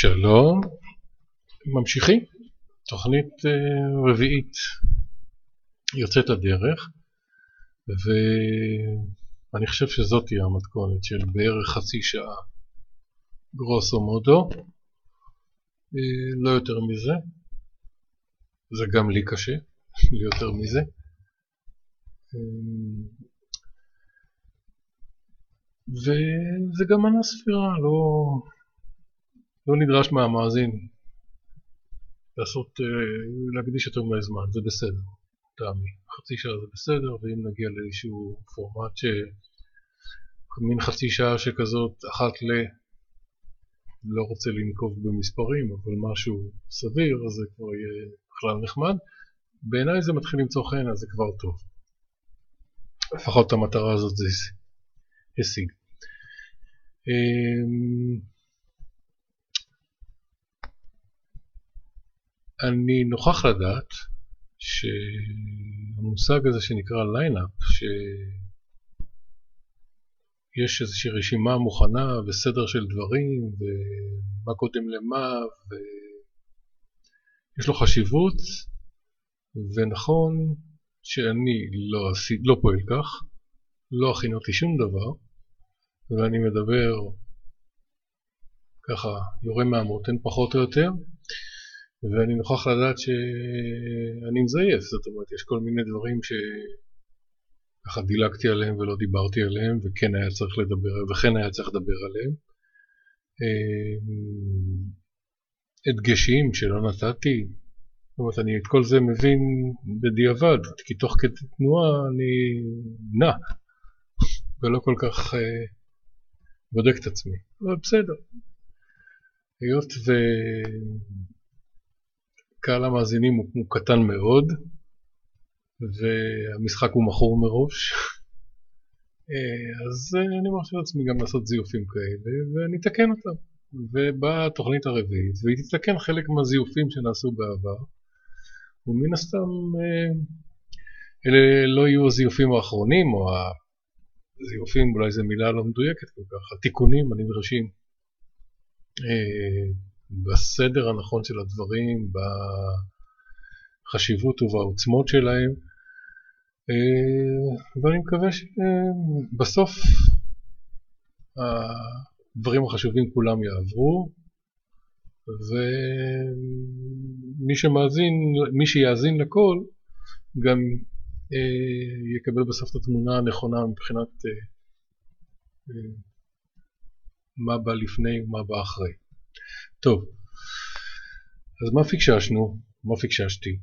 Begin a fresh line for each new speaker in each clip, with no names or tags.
שלום, ממשיכים, תוכנית אה, רביעית. יוצאת לדרך ואני חושב שזאת תהיה המתכונת של בערך חצי שעה גרוסו מודו, אה, לא יותר מזה, זה גם לי קשה, ליותר מזה. אה, וזה גם מנה ספירה, לא, לא נדרש מהמאזין לעשות, אה, להקדיש יותר מדי זמן, זה בסדר, טעמי. חצי שעה זה בסדר, ואם נגיע לאיזשהו פורמט ש... מין חצי שעה שכזאת, אחת ל... לא רוצה לנקוב במספרים, אבל משהו סביר, אז זה כבר יהיה בכלל נחמד. בעיניי זה מתחיל למצוא חן, אז זה כבר טוב. לפחות המטרה הזאת זה השיג. אני נוכח לדעת שהמושג הזה שנקרא lineup, שיש איזושהי רשימה מוכנה וסדר של דברים ומה קודם למה ויש לו חשיבות ונכון שאני לא, לא פועל כך, לא הכינותי שום דבר ואני מדבר ככה יורה מהמותן פחות או יותר ואני נוכח לדעת שאני מזייף, זאת אומרת יש כל מיני דברים שככה דילגתי עליהם ולא דיברתי עליהם וכן היה צריך לדבר, וכן היה צריך לדבר עליהם אמ, הדגשים שלא נתתי, זאת אומרת אני את כל זה מבין בדיעבד, כי תוך כדי תנועה אני נע ולא כל כך אה, בודק את עצמי, אבל בסדר. היות וקהל המאזינים הוא, הוא קטן מאוד והמשחק הוא מכור מראש. אז אני מרשה לעצמי גם לעשות זיופים כאלה ואני אתקן אותם. ובאה התוכנית הרביעית והיא תתקן חלק מהזיופים שנעשו בעבר ומן הסתם אה, אלה לא יהיו הזיופים האחרונים או זיופים אולי זו מילה לא מדויקת כל כך, התיקונים הנדרשים אה, בסדר הנכון של הדברים, בחשיבות ובעוצמות שלהם אה, ואני מקווה שבסוף הדברים החשובים כולם יעברו ומי שמאזין, מי שיאזין לכל גם אה, יקבל בסוף את התמונה הנכונה מבחינת אה, אה, מה בא לפני ומה בא אחרי. טוב, אז מה פיקששנו? מה פיקששתי?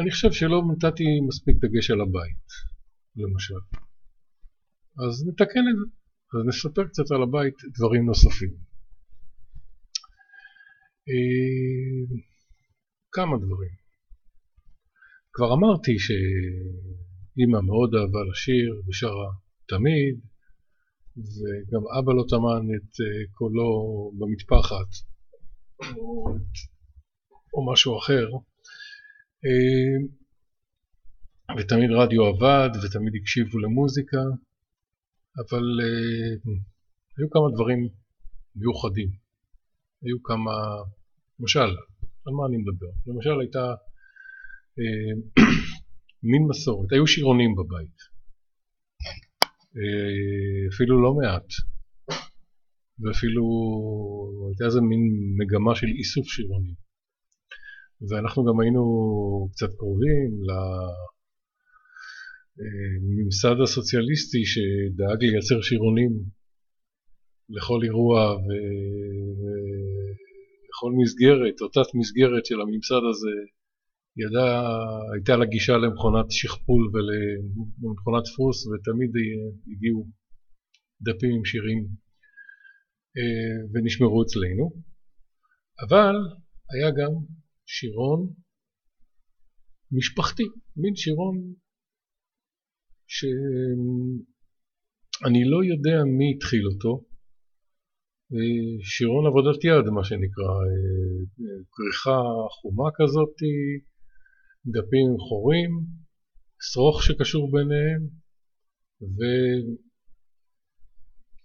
אני חושב שלא נתתי מספיק דגש על הבית, למשל. אז נתקן את זה. אז נספר קצת על הבית דברים נוספים. כמה דברים. כבר אמרתי שאימא מאוד אהבה לשיר ושרה תמיד, וגם אבא לא טמן את אה, קולו במטפחת או, או משהו אחר. אה, ותמיד רדיו עבד ותמיד הקשיבו למוזיקה, אבל אה, היו כמה דברים מיוחדים. היו כמה, למשל, על מה אני מדבר? למשל הייתה מין מסורת, היו שירונים בבית, אפילו לא מעט, ואפילו הייתה איזה מין מגמה של איסוף שירונים, ואנחנו גם היינו קצת קרובים לממסד הסוציאליסטי שדאג לייצר שירונים לכל אירוע ו... בכל מסגרת, או תת מסגרת של הממסד הזה, ידע, הייתה לה גישה למכונת שכפול ולמכונת דפוס ותמיד הגיעו דפים עם שירים אה, ונשמרו אצלנו, אבל היה גם שירון משפחתי, מין שירון שאני לא יודע מי התחיל אותו, שירון עבודת יד מה שנקרא, כריכה חומה כזאת, דפים חורים, שרוך שקשור ביניהם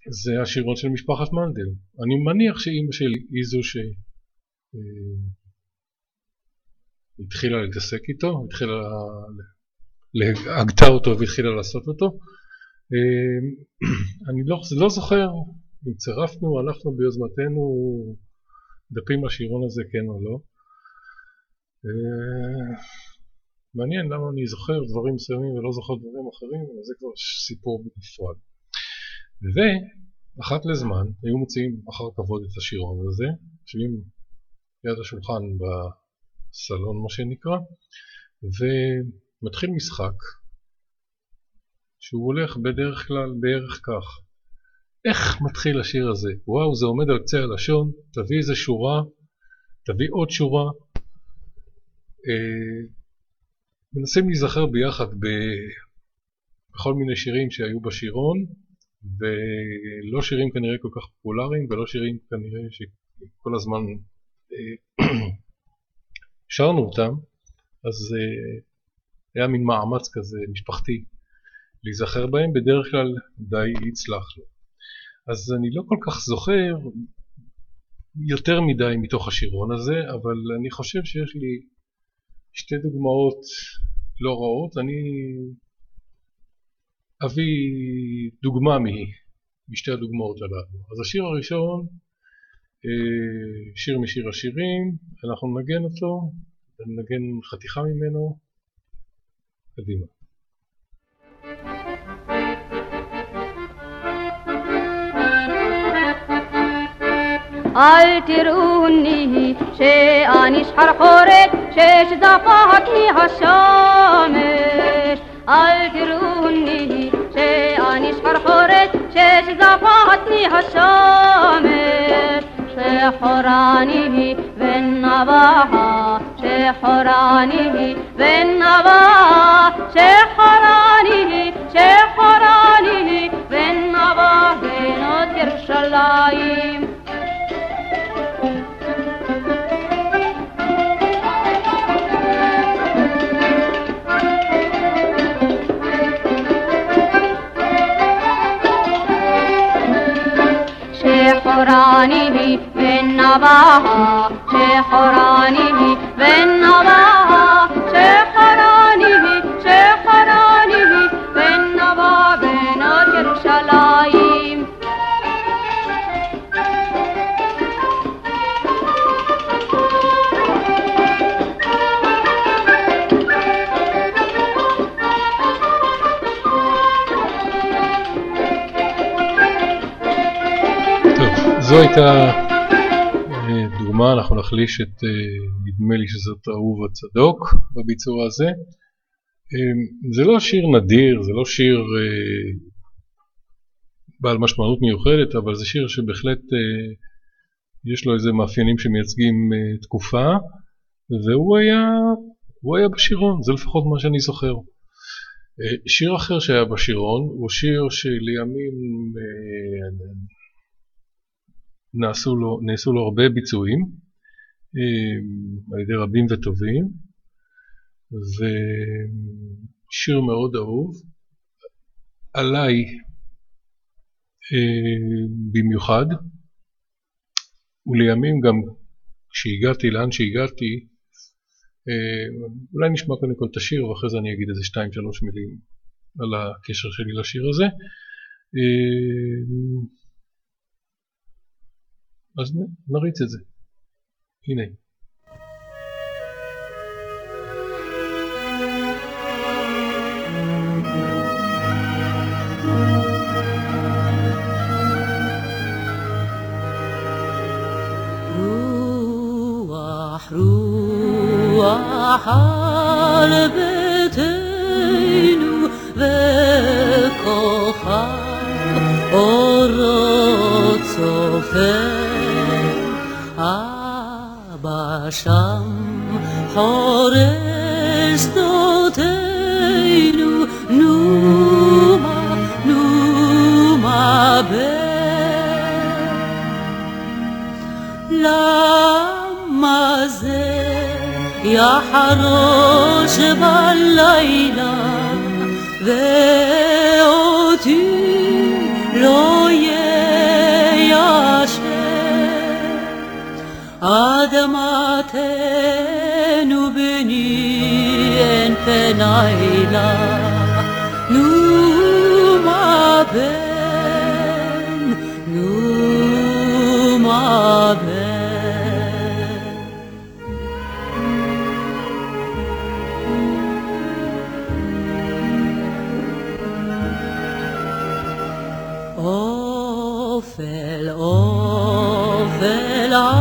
זה השירון של משפחת מנדל. אני מניח שאימא שלי היא זו שהתחילה אה, להתעסק איתו, התחילה, הגתה אותו והתחילה לעשות אותו. אה, אני לא, לא זוכר אם צירפנו, הלכנו ביוזמתנו דפים לשירון הזה כן או לא. מעניין למה אני זוכר דברים מסוימים ולא זוכר דברים אחרים, אבל זה כבר סיפור בנפרד. ואחת לזמן היו מוציאים אחר כבוד את השירון הזה, יושבים ליד השולחן בסלון מה שנקרא, ומתחיל משחק שהוא הולך בדרך כלל בערך כך איך מתחיל השיר הזה? וואו, זה עומד על קצה הלשון, תביא איזה שורה, תביא עוד שורה. אה, מנסים להיזכר ביחד. בכל מיני שירים שהיו בשירון, ולא שירים כנראה כל כך פופולריים, ולא שירים כנראה שכל הזמן אה, שרנו אותם, אז אה, היה מין מאמץ כזה משפחתי להיזכר בהם, בדרך כלל די הצלחנו. אז אני לא כל כך זוכר יותר מדי מתוך השירון הזה, אבל אני חושב שיש לי שתי דוגמאות לא רעות. אני אביא דוגמה משתי הדוגמאות הללו. אז השיר הראשון, אה, שיר משיר השירים, אנחנו נגן אותו, נגן חתיכה ממנו, קדימה.
آل تیرونی شه آنیش هر خوره چش دفا حکی هشامش آل تیرونی شه آنیش هر خوره چش دفا حکی هشامش شه خورانی شه خورانی بی نباها
چه خورانی אה, דוגמה, אנחנו נחליש את, אה, נדמה לי שזאת אהוב הצדוק בביצוע הזה. אה, זה לא שיר נדיר, זה לא שיר בעל משמעות מיוחדת, אבל זה שיר שבהחלט יש לו איזה מאפיינים שמייצגים תקופה, והוא היה, היה בשירון, זה לפחות מה שאני זוכר. שיר אחר שהיה בשירון הוא שיר שלימים נעשו לו, נעשו לו הרבה ביצועים אה, על ידי רבים וטובים ושיר מאוד אהוב עליי אה, במיוחד ולימים גם כשהגעתי לאן שהגעתי אה, אולי נשמע קודם כל את השיר ואחרי זה אני אגיד איזה שתיים שלוש מילים על הקשר שלי לשיר הזה אז נריץ את זה. הנה.
רוח רוח על ביתנו וכוכב אורות צופן שם חורש שדותינו, נומה, נומה בן. למה זה יחרוש בלילה, ואותי לא Adamate nous bénis en penaïla, nous ben, nous ben. Oh, fell, oh, fell,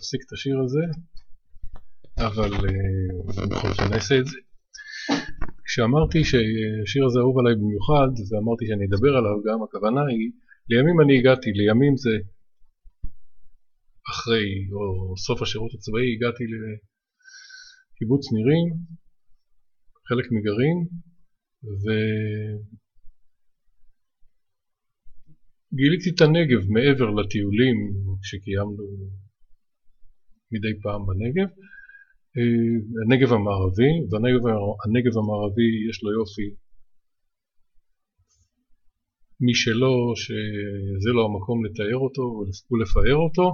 להפסיק את השיר הזה, אבל אה, בכל זאת נעשה את זה. כשאמרתי שהשיר הזה אהוב עליי במיוחד, ואמרתי שאני אדבר עליו גם, הכוונה היא, לימים אני הגעתי, לימים זה אחרי, או סוף השירות הצבאי, הגעתי לקיבוץ נירים, חלק מגרעין, ו... גיליתי את הנגב מעבר לטיולים שקיימנו מדי פעם בנגב. אה, הנגב המערבי, והנגב המערבי יש לו יופי משלו, שזה לא המקום לתאר אותו ולפאר אותו.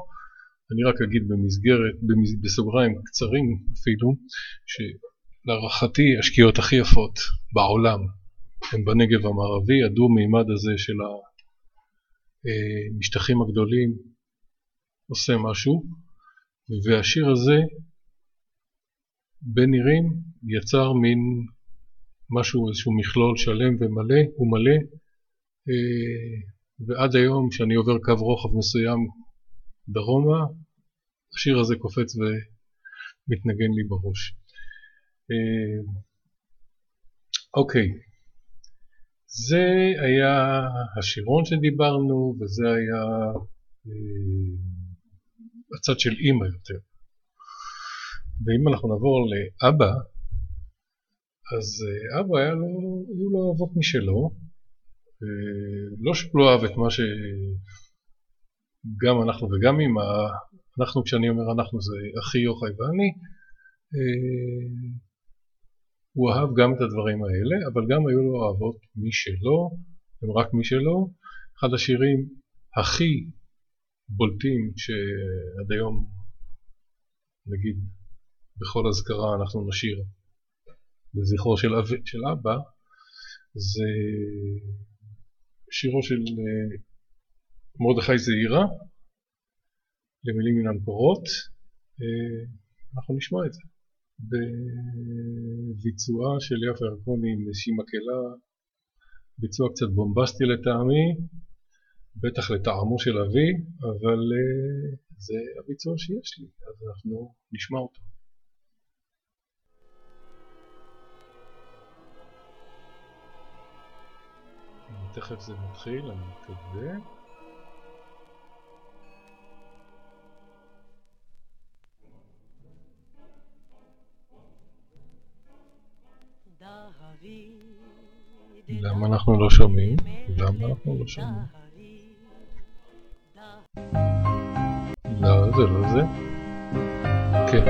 אני רק אגיד במסגרת, בסוגריים קצרים אפילו, שלהערכתי השקיעות הכי יפות בעולם הן בנגב המערבי, הדו-מימד הזה של המשטחים הגדולים עושה משהו, והשיר הזה בנירים יצר מין משהו, איזשהו מכלול שלם ומלא ומלא, ועד היום כשאני עובר קו רוחב מסוים דרומה, השיר הזה קופץ ומתנגן לי בראש. אוקיי, זה היה השירון שדיברנו, וזה היה הצד של אימא יותר. ואם אנחנו נעבור לאבא, אז אבא היה לו, היו לו אהבות משלו, לא שהוא לא אהב את מה שגם אנחנו וגם אמא, אנחנו כשאני אומר אנחנו זה אחי יוחאי ואני, הוא אהב גם את הדברים האלה, אבל גם היו לו אהבות משלו, הם רק משלו. אחד השירים הכי בולטים שעד היום, נגיד, בכל אזכרה אנחנו נשיר לזכרו של, אב, של אבא, זה שירו של מרדכי זעירה, למילים מן המקורות, אנחנו נשמע את זה. בביצועה של יפה ירקוני עם איזושהי מקהלה, ביצוע קצת בומבסטי לטעמי, בטח לטעמו של אבי, אבל uh, זה הביצוע שיש לי, אז אנחנו נשמע אותו. תכף זה מתחיל, אני מקווה. למה אנחנו לא שומעים? למה אנחנו לא שומעים? לא, זה לא זה. כן.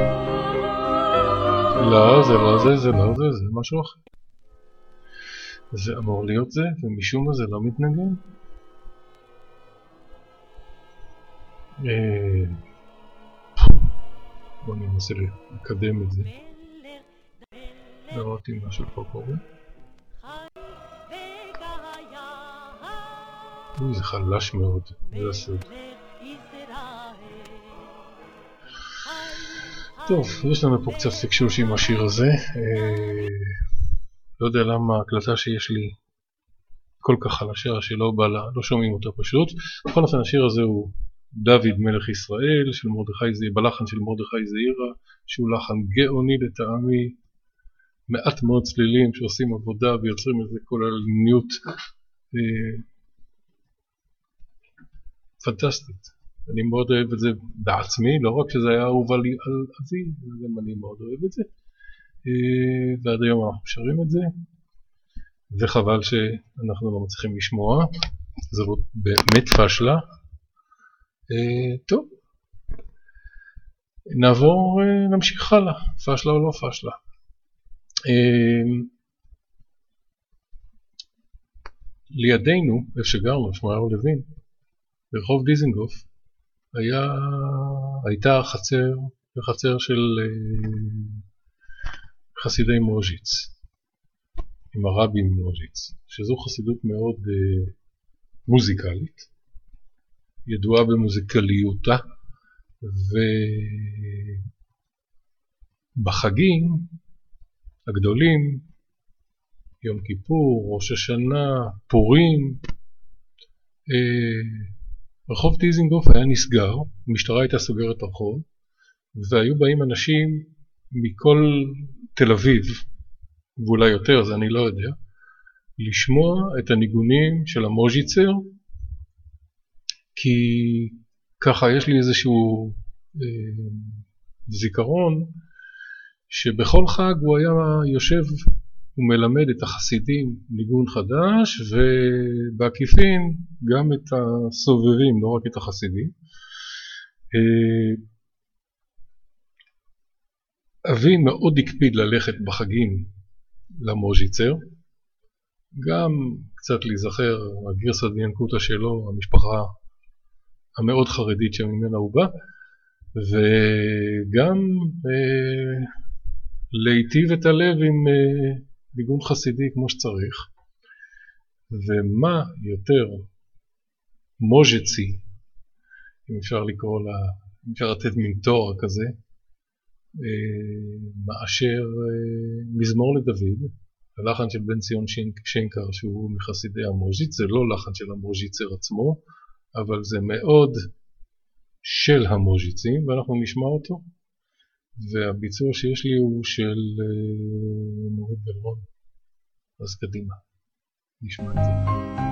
לא, זה לא זה, זה לא זה, זה משהו אחר. זה אמור להיות זה, ומשום מה זה לא מתנגן. בואו ננסה לקדם את זה. לראות אם משהו פה קורה. אוי, זה חלש מאוד, זה הסוד. טוב, יש לנו פה קצת פקשוש עם השיר הזה. אה, לא יודע למה ההקלטה שיש לי כל כך חלשה שלא בא לה, לא שומעים אותה פשוט. בכל אופן השיר הזה הוא דוד מלך ישראל של מרדכי זעירה, בלחן של מרדכי זעירה, שהוא לחן גאוני לטעמי, מעט מאוד צלילים שעושים עבודה ויוצרים איזה כוללניות אה, פנטסטית. אני מאוד אוהב את זה בעצמי, לא רק שזה היה אהוב על אבי, גם אני מאוד אוהב את זה. אה, ועד היום אנחנו שרים את זה, וחבל שאנחנו לא מצליחים לשמוע, זו באמת פשלה. אה, טוב, נעבור, אה, נמשיך הלאה, פשלה או לא פשלה. לידינו, איפה שגרנו, שמואל לוין, ברחוב דיזנגוף, היה, הייתה חצר, חצר של חסידי מוז'יץ, עם הרבי מוז'יץ, שזו חסידות מאוד uh, מוזיקלית, ידועה במוזיקליותה, ובחגים הגדולים, יום כיפור, ראש השנה, פורים, uh, רחוב טיזינגוף היה נסגר, המשטרה הייתה סוגרת רחוב, והיו באים אנשים מכל תל אביב, ואולי יותר, זה אני לא יודע, לשמוע את הניגונים של המוז'יצר, כי ככה יש לי איזשהו אה, זיכרון שבכל חג הוא היה יושב ומלמד את החסידים ניגון חדש ובעקיפין גם את הסובבים, לא רק את החסידים. אה, אבי מאוד הקפיד ללכת בחגים למוז'יצר, גם קצת להיזכר הגרסא דיאנקותא שלו, המשפחה המאוד חרדית שממנה הוא בא, וגם אה, להיטיב את הלב עם אה, ניגון חסידי כמו שצריך. ומה יותר מוז'צי, אם אפשר לקרוא לה, אם אפשר לתת מין תואר כזה, מאשר אה, מזמור לדוד, הלחן של בן ציון שיינקר שהוא מחסידי המוז'יץ, זה לא לחן של המוז'יצר עצמו, אבל זה מאוד של המוז'יצים ואנחנו נשמע אותו והביצוע שיש לי הוא של אה, נורית גלרון, אז קדימה, נשמע את זה.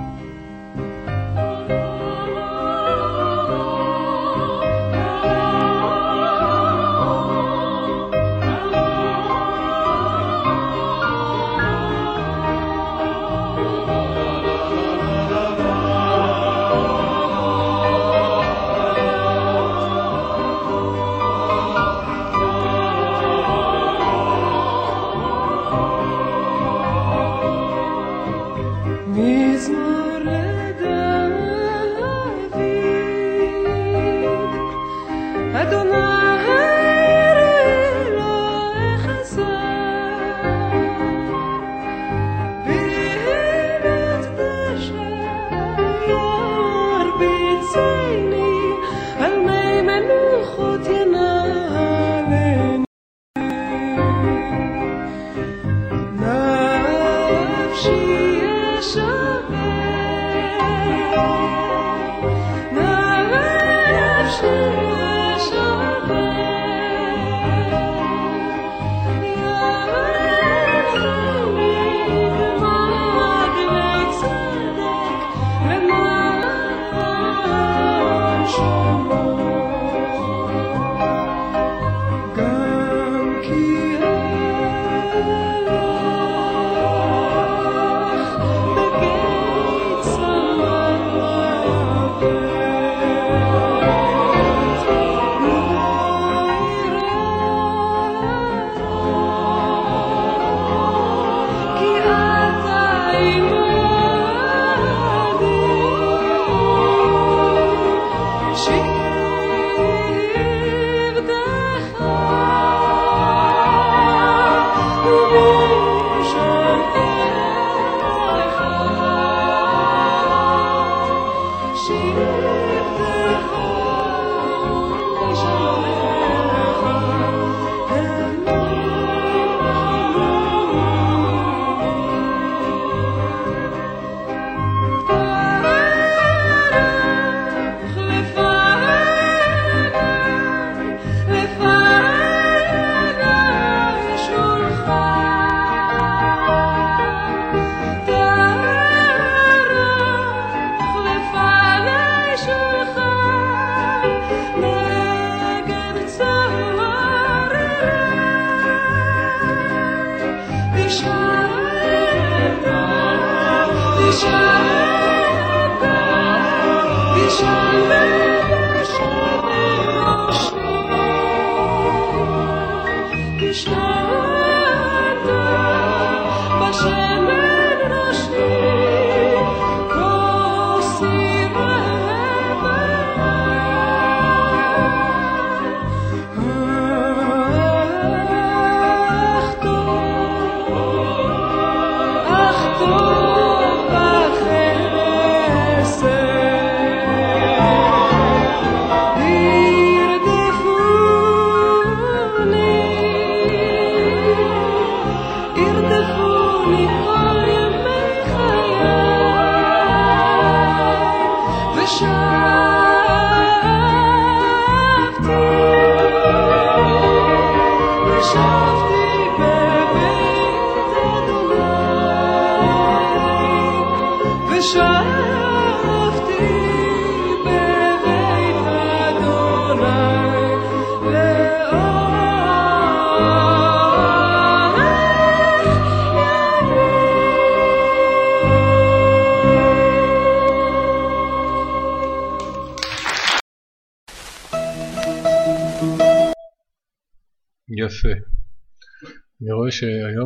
יפה.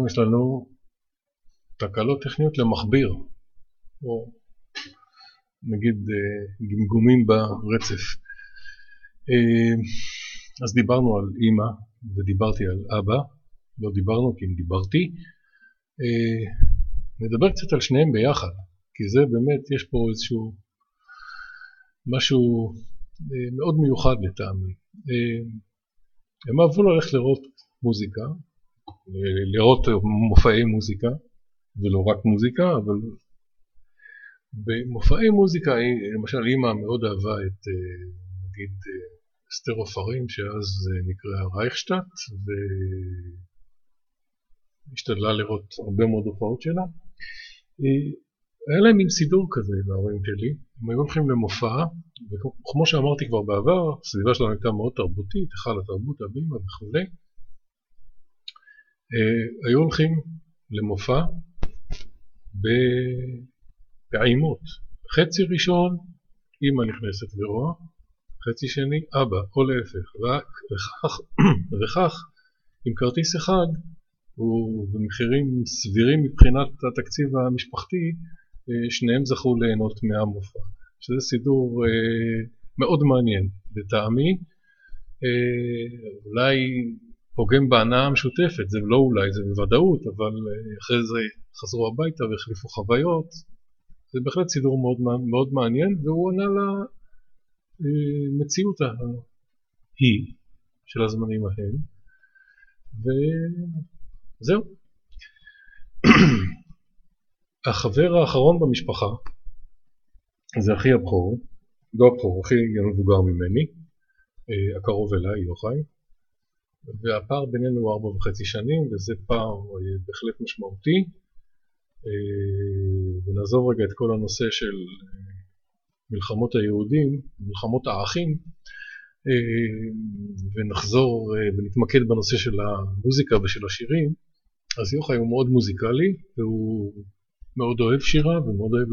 יש לנו תקלות טכניות למכביר, או נגיד אה, גמגומים ברצף. אה, אז דיברנו על אימא ודיברתי על אבא, לא דיברנו כי אם דיברתי. אה, נדבר קצת על שניהם ביחד, כי זה באמת, יש פה איזשהו משהו מאוד מיוחד לטעמי. הם אהבו ללכת לראות מוזיקה, לראות מופעי מוזיקה, ולא רק מוזיקה, אבל במופעי מוזיקה, למשל אימא מאוד אהבה את נגיד אסתר עופרים, שאז נקרא רייכשטאט, והשתדלה לראות הרבה מאוד הופעות שלה. היה להם מין סידור כזה להורים שלי, הם היו הולכים למופע, וכמו שאמרתי כבר בעבר, הסביבה שלנו הייתה מאוד תרבותית, היכל התרבות, הבימה וכולי. אה, היו הולכים למופע בעימות. חצי ראשון, אמא נכנסת ורואה, חצי שני, אבא, או להפך, וכך, וכך עם כרטיס אחד, ובמחירים סבירים מבחינת התקציב המשפחתי, אה, שניהם זכו ליהנות מהמופע, שזה סידור אה, מאוד מעניין לטעמי, אולי פוגם בהנאה המשותפת, זה לא אולי, זה בוודאות, אבל אחרי זה חזרו הביתה והחליפו חוויות, זה בהחלט סידור מאוד, מאוד מעניין, והוא ענה למציאות ההיא של הזמנים ההם, וזהו. החבר האחרון במשפחה זה אחי הבכור, לא הבכור, אחי המבוגר ממני, אה, הקרוב אליי, יוחאי, והפער בינינו הוא ארבע וחצי שנים, וזה פער אה, בהחלט משמעותי. אה, ונעזוב רגע את כל הנושא של מלחמות היהודים, מלחמות האחים, ונחזור ונתמקד בנושא של המוזיקה ושל השירים. אז יוחאי הוא מאוד מוזיקלי, והוא מאוד אוהב שירה ומאוד אוהב,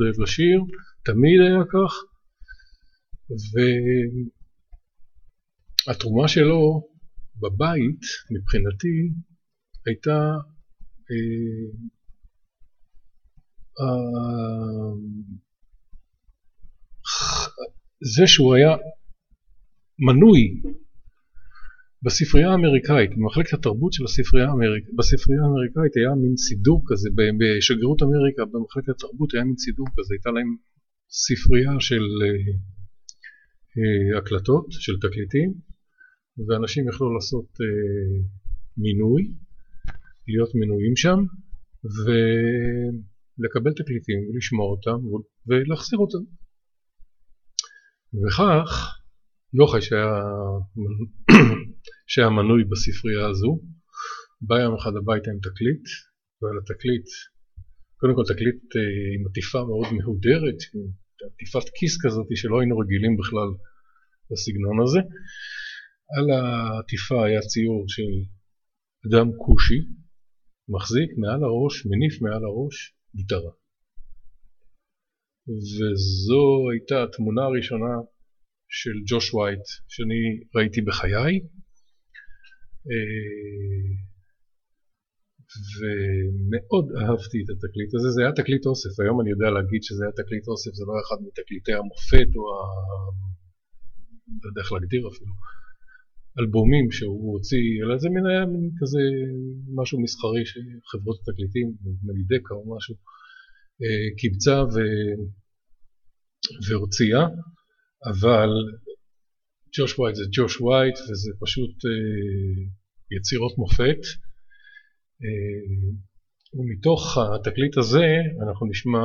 אוהב לשיר, תמיד היה כך, והתרומה שלו בבית, מבחינתי, הייתה אה, אה, זה שהוא היה מנוי בספרייה האמריקאית, במחלקת התרבות של הספרייה האמריקאית, בספרייה האמריקאית היה מין סידור כזה, בשגרירות אמריקה במחלקת התרבות היה מין סידור כזה, הייתה להם ספרייה של אה, אה, הקלטות, של תקליטים, ואנשים יכלו לעשות אה, מינוי, להיות מנויים שם, ולקבל תקליטים ולשמוע אותם ולהחזיר אותם. וכך יוחאי שהיה שהיה מנוי בספרייה הזו, בא יום אחד הביתה עם תקליט, ועל התקליט, קודם כל תקליט אה, עם עטיפה מאוד מהודרת, עם עטיפת כיס כזאת שלא היינו רגילים בכלל לסגנון הזה. על העטיפה היה ציור של אדם כושי, מחזיק מעל הראש, מניף מעל הראש, גיטרה. וזו הייתה התמונה הראשונה של ג'וש ווייט שאני ראיתי בחיי. אה, ומאוד אהבתי את התקליט הזה, זה היה תקליט אוסף, היום אני יודע להגיד שזה היה תקליט אוסף, זה לא אחד מתקליטי המופת או ה... לא יודע איך להגדיר אפילו, אלבומים שהוא הוציא, אלא זה מין היה מין כזה משהו מסחרי שחברות התקליטים, נדמה לי דקה או משהו, אה, קיבצה ו... והוציאה, אבל ג'וש ווייט זה ג'וש ווייט וזה פשוט אה, יצירות מופת. אה, ומתוך התקליט הזה אנחנו נשמע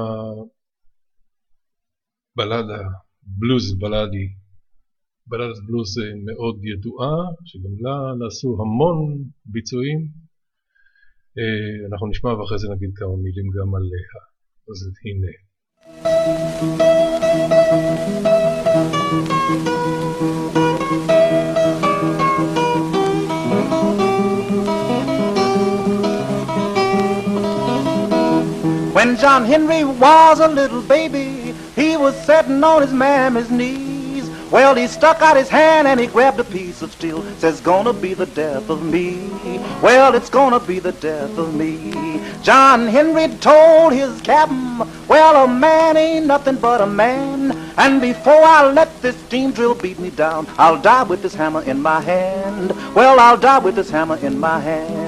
בלדה, בלוז בלדי, בלדת בלוז מאוד ידועה, שגם לה נעשו המון ביצועים. אה, אנחנו נשמע ואחרי זה נגיד כמה מילים גם עליה. אז הנה.
When John Henry was a little baby, he was sitting on his mammy's knees. Well, he stuck out his hand and he grabbed a piece of steel. Says, gonna be the death of me. Well, it's gonna be the death of me. John Henry told his captain, well, a man ain't nothing but a man. And before I let this steam drill beat me down, I'll die with this hammer in my hand. Well, I'll die with this hammer in my hand.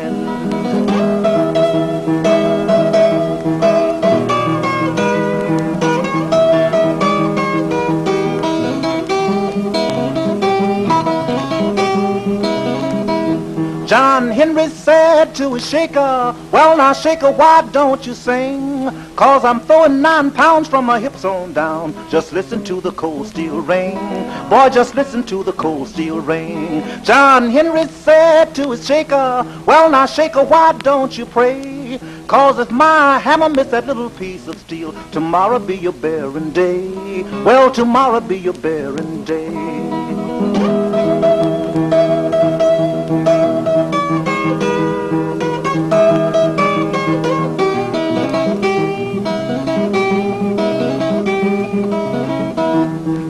John Henry said to his shaker, Well now shaker, why don't you sing? Cause I'm throwing nine pounds from my hips on down. Just listen to the cold steel ring. Boy, just listen to the cold steel ring. John Henry said to his shaker, Well now shaker, why don't you pray? Cause if my hammer miss that little piece of steel, tomorrow be your bearing day. Well, tomorrow be your bearing day.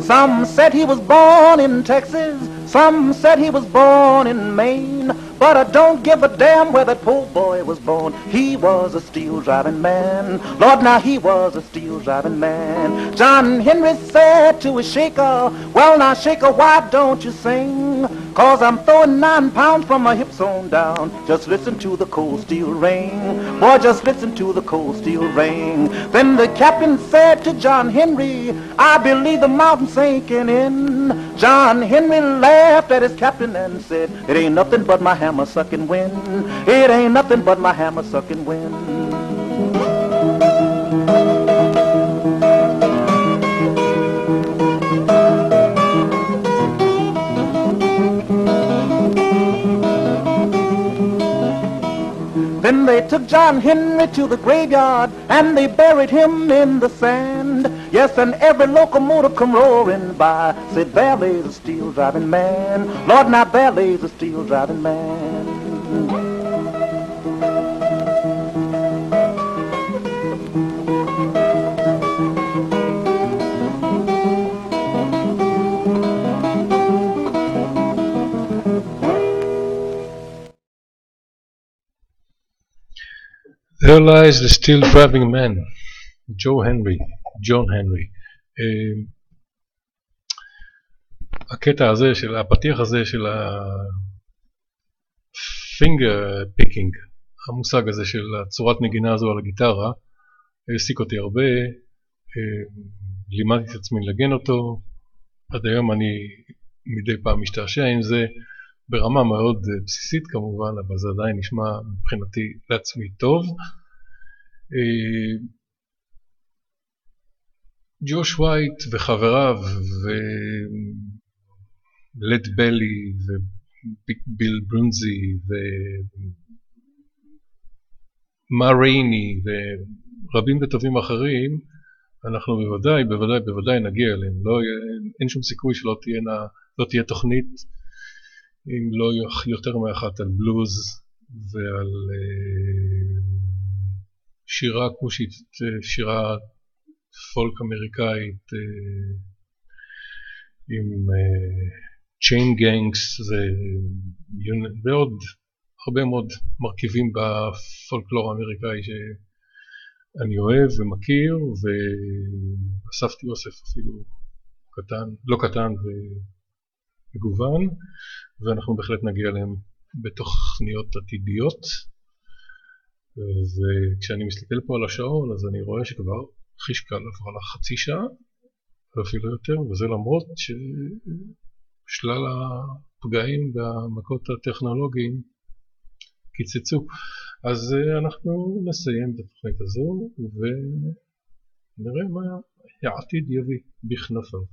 Some said he was born in Texas, some said he was born in Maine. But I don't give a damn where that poor boy was born. He was a steel driving man. Lord, now he was a steel driving man. John Henry said to his shaker, Well, now, shaker, why don't you sing? Cause I'm throwing nine pounds from my hips on down. Just listen to the cold steel ring. Boy, just listen to the cold steel ring. Then the captain said to John Henry, I believe the mountain's sinking in. John Henry laughed at his captain and said, It ain't nothing but my hammer sucking wind. It ain't nothing but my hammer sucking wind. Then they took John Henry to the graveyard and they buried him in the sand. Yes, and every locomotive come roaring by. Said, there lays a steel driving man. Lord, now there lays a steel driving man.
There lies the steel driving man, ג'ו הנרי, ג'ון הנרי. אה, הקטע הזה, של הפתיח הזה של ה finger picking, המושג הזה של הצורת נגינה הזו על הגיטרה, העסיק אותי הרבה, אה, לימדתי את עצמי לנגן אותו, עד היום אני מדי פעם משתעשע עם זה, ברמה מאוד אה, בסיסית כמובן, אבל זה עדיין נשמע מבחינתי לעצמי טוב. אה, ג'וש ווייט וחבריו ולד בלי וביל ברונזי ומה רייני ורבים וטובים אחרים אנחנו בוודאי, בוודאי, בוודאי נגיע אליהם. לא, אין שום סיכוי שלא תהיה, לא תהיה תוכנית אם לא יותר מאחת על בלוז ועל אה, שירה כושית, שירה פולק אמריקאית אה, עם צ'יין גנגס ועוד הרבה מאוד מרכיבים בפולקלור האמריקאי שאני אוהב ומכיר ואספתי אוסף אפילו קטן, לא קטן ומגוון ואנחנו בהחלט נגיע אליהם בתוכניות עתידיות. וכשאני מסתכל פה על השעון אז אני רואה שכבר חישקל עברה לה חצי שעה ואפילו יותר וזה למרות ששלל הפגעים והמכות הטכנולוגיים קיצצו. אז אנחנו נסיים את התוכנית הזו ונראה מה העתיד יביא בכנפיו